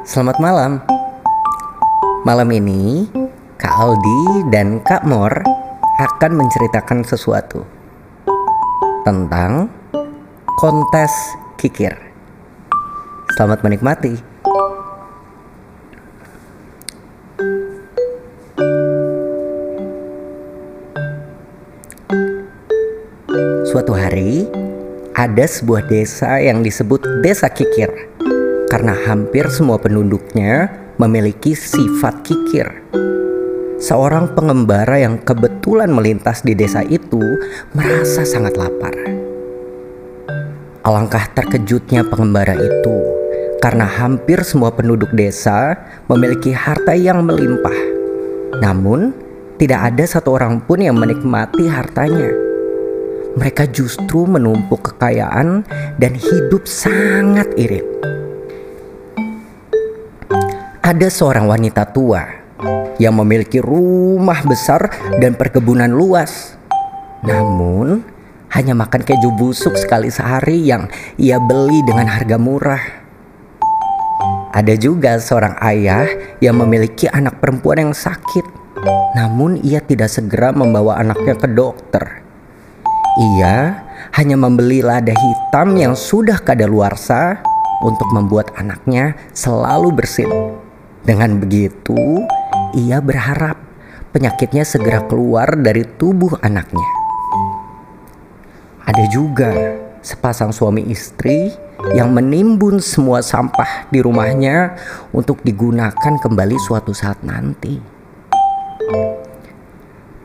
Selamat malam. Malam ini, Kak Aldi dan Kak Mor akan menceritakan sesuatu tentang kontes kikir. Selamat menikmati. Suatu hari, ada sebuah desa yang disebut Desa Kikir karena hampir semua penduduknya memiliki sifat kikir. Seorang pengembara yang kebetulan melintas di desa itu merasa sangat lapar. Alangkah terkejutnya pengembara itu karena hampir semua penduduk desa memiliki harta yang melimpah. Namun, tidak ada satu orang pun yang menikmati hartanya mereka justru menumpuk kekayaan dan hidup sangat irit. Ada seorang wanita tua yang memiliki rumah besar dan perkebunan luas. Namun, hanya makan keju busuk sekali sehari yang ia beli dengan harga murah. Ada juga seorang ayah yang memiliki anak perempuan yang sakit, namun ia tidak segera membawa anaknya ke dokter. Ia hanya membeli lada hitam yang sudah kadaluarsa untuk membuat anaknya selalu bersin. Dengan begitu, ia berharap penyakitnya segera keluar dari tubuh anaknya. Ada juga sepasang suami istri yang menimbun semua sampah di rumahnya untuk digunakan kembali suatu saat nanti.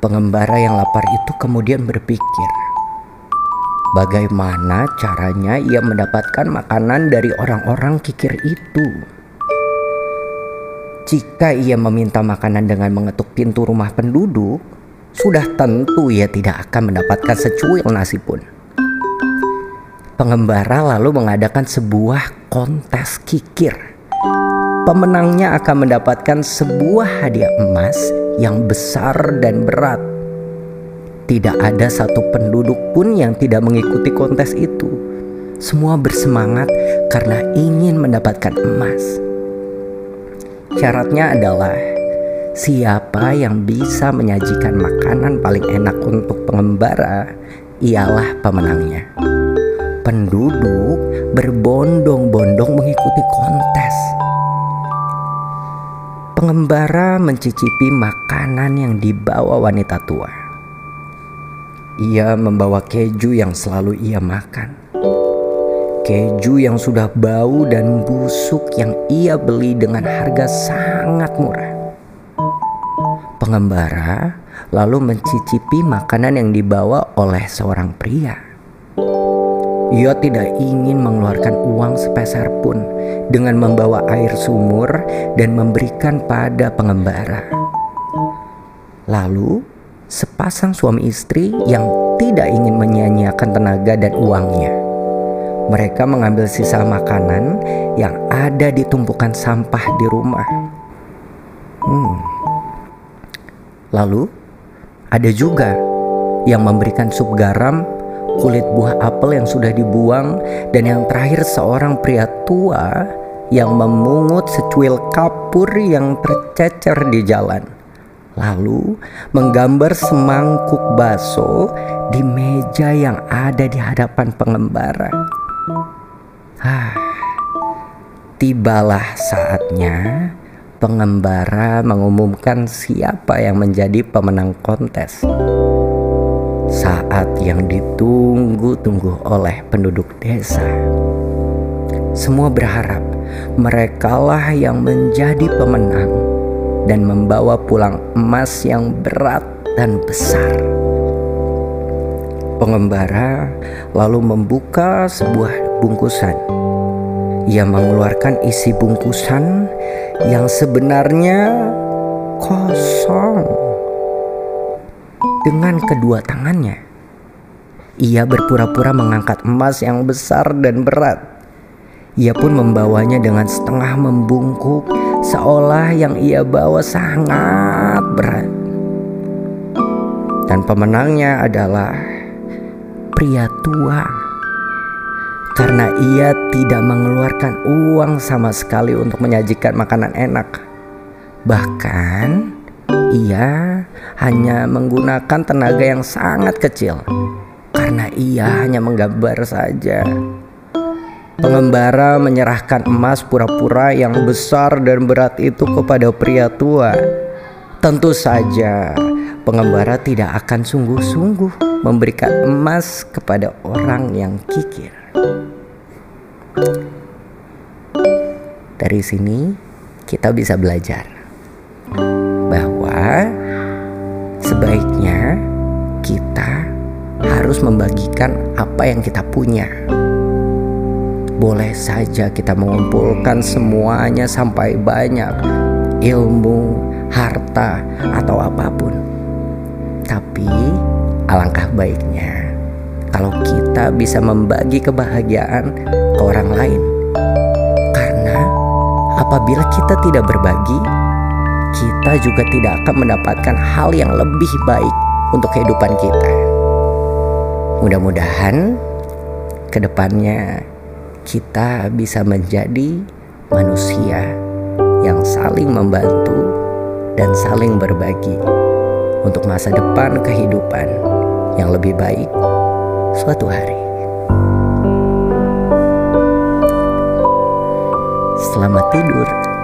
Pengembara yang lapar itu kemudian berpikir, Bagaimana caranya ia mendapatkan makanan dari orang-orang kikir itu? Jika ia meminta makanan dengan mengetuk pintu rumah penduduk, sudah tentu ia tidak akan mendapatkan secuil nasi pun. Pengembara lalu mengadakan sebuah kontes kikir. Pemenangnya akan mendapatkan sebuah hadiah emas yang besar dan berat tidak ada satu penduduk pun yang tidak mengikuti kontes itu. Semua bersemangat karena ingin mendapatkan emas. Syaratnya adalah siapa yang bisa menyajikan makanan paling enak untuk pengembara ialah pemenangnya. Penduduk berbondong-bondong mengikuti kontes. Pengembara mencicipi makanan yang dibawa wanita tua ia membawa keju yang selalu ia makan. Keju yang sudah bau dan busuk yang ia beli dengan harga sangat murah. Pengembara lalu mencicipi makanan yang dibawa oleh seorang pria. Ia tidak ingin mengeluarkan uang sepeser pun dengan membawa air sumur dan memberikan pada pengembara. Lalu sepasang suami istri yang tidak ingin menyia-nyiakan tenaga dan uangnya. Mereka mengambil sisa makanan yang ada di tumpukan sampah di rumah. Hmm. Lalu ada juga yang memberikan sup garam, kulit buah apel yang sudah dibuang, dan yang terakhir seorang pria tua yang memungut secuil kapur yang tercecer di jalan lalu menggambar semangkuk bakso di meja yang ada di hadapan pengembara. Ah, tibalah saatnya pengembara mengumumkan siapa yang menjadi pemenang kontes. Saat yang ditunggu-tunggu oleh penduduk desa. Semua berharap merekalah yang menjadi pemenang dan membawa pulang emas yang berat dan besar. Pengembara lalu membuka sebuah bungkusan. Ia mengeluarkan isi bungkusan yang sebenarnya kosong. Dengan kedua tangannya, ia berpura-pura mengangkat emas yang besar dan berat. Ia pun membawanya dengan setengah membungkuk seolah yang ia bawa sangat berat. Dan pemenangnya adalah pria tua. Karena ia tidak mengeluarkan uang sama sekali untuk menyajikan makanan enak. Bahkan ia hanya menggunakan tenaga yang sangat kecil karena ia hanya menggambar saja. Pengembara menyerahkan emas pura-pura yang besar dan berat itu kepada pria tua. Tentu saja, pengembara tidak akan sungguh-sungguh memberikan emas kepada orang yang kikir. Dari sini, kita bisa belajar bahwa sebaiknya kita harus membagikan apa yang kita punya boleh saja kita mengumpulkan semuanya sampai banyak ilmu, harta, atau apa pun. Tapi alangkah baiknya kalau kita bisa membagi kebahagiaan ke orang lain. Apabila kita tidak berbagi, kita juga tidak akan mendapatkan hal yang lebih baik untuk kehidupan kita. Mudah-mudahan ke depannya kita bisa menjadi manusia yang saling membantu dan saling berbagi untuk masa depan kehidupan yang lebih baik suatu hari. Selamat tidur.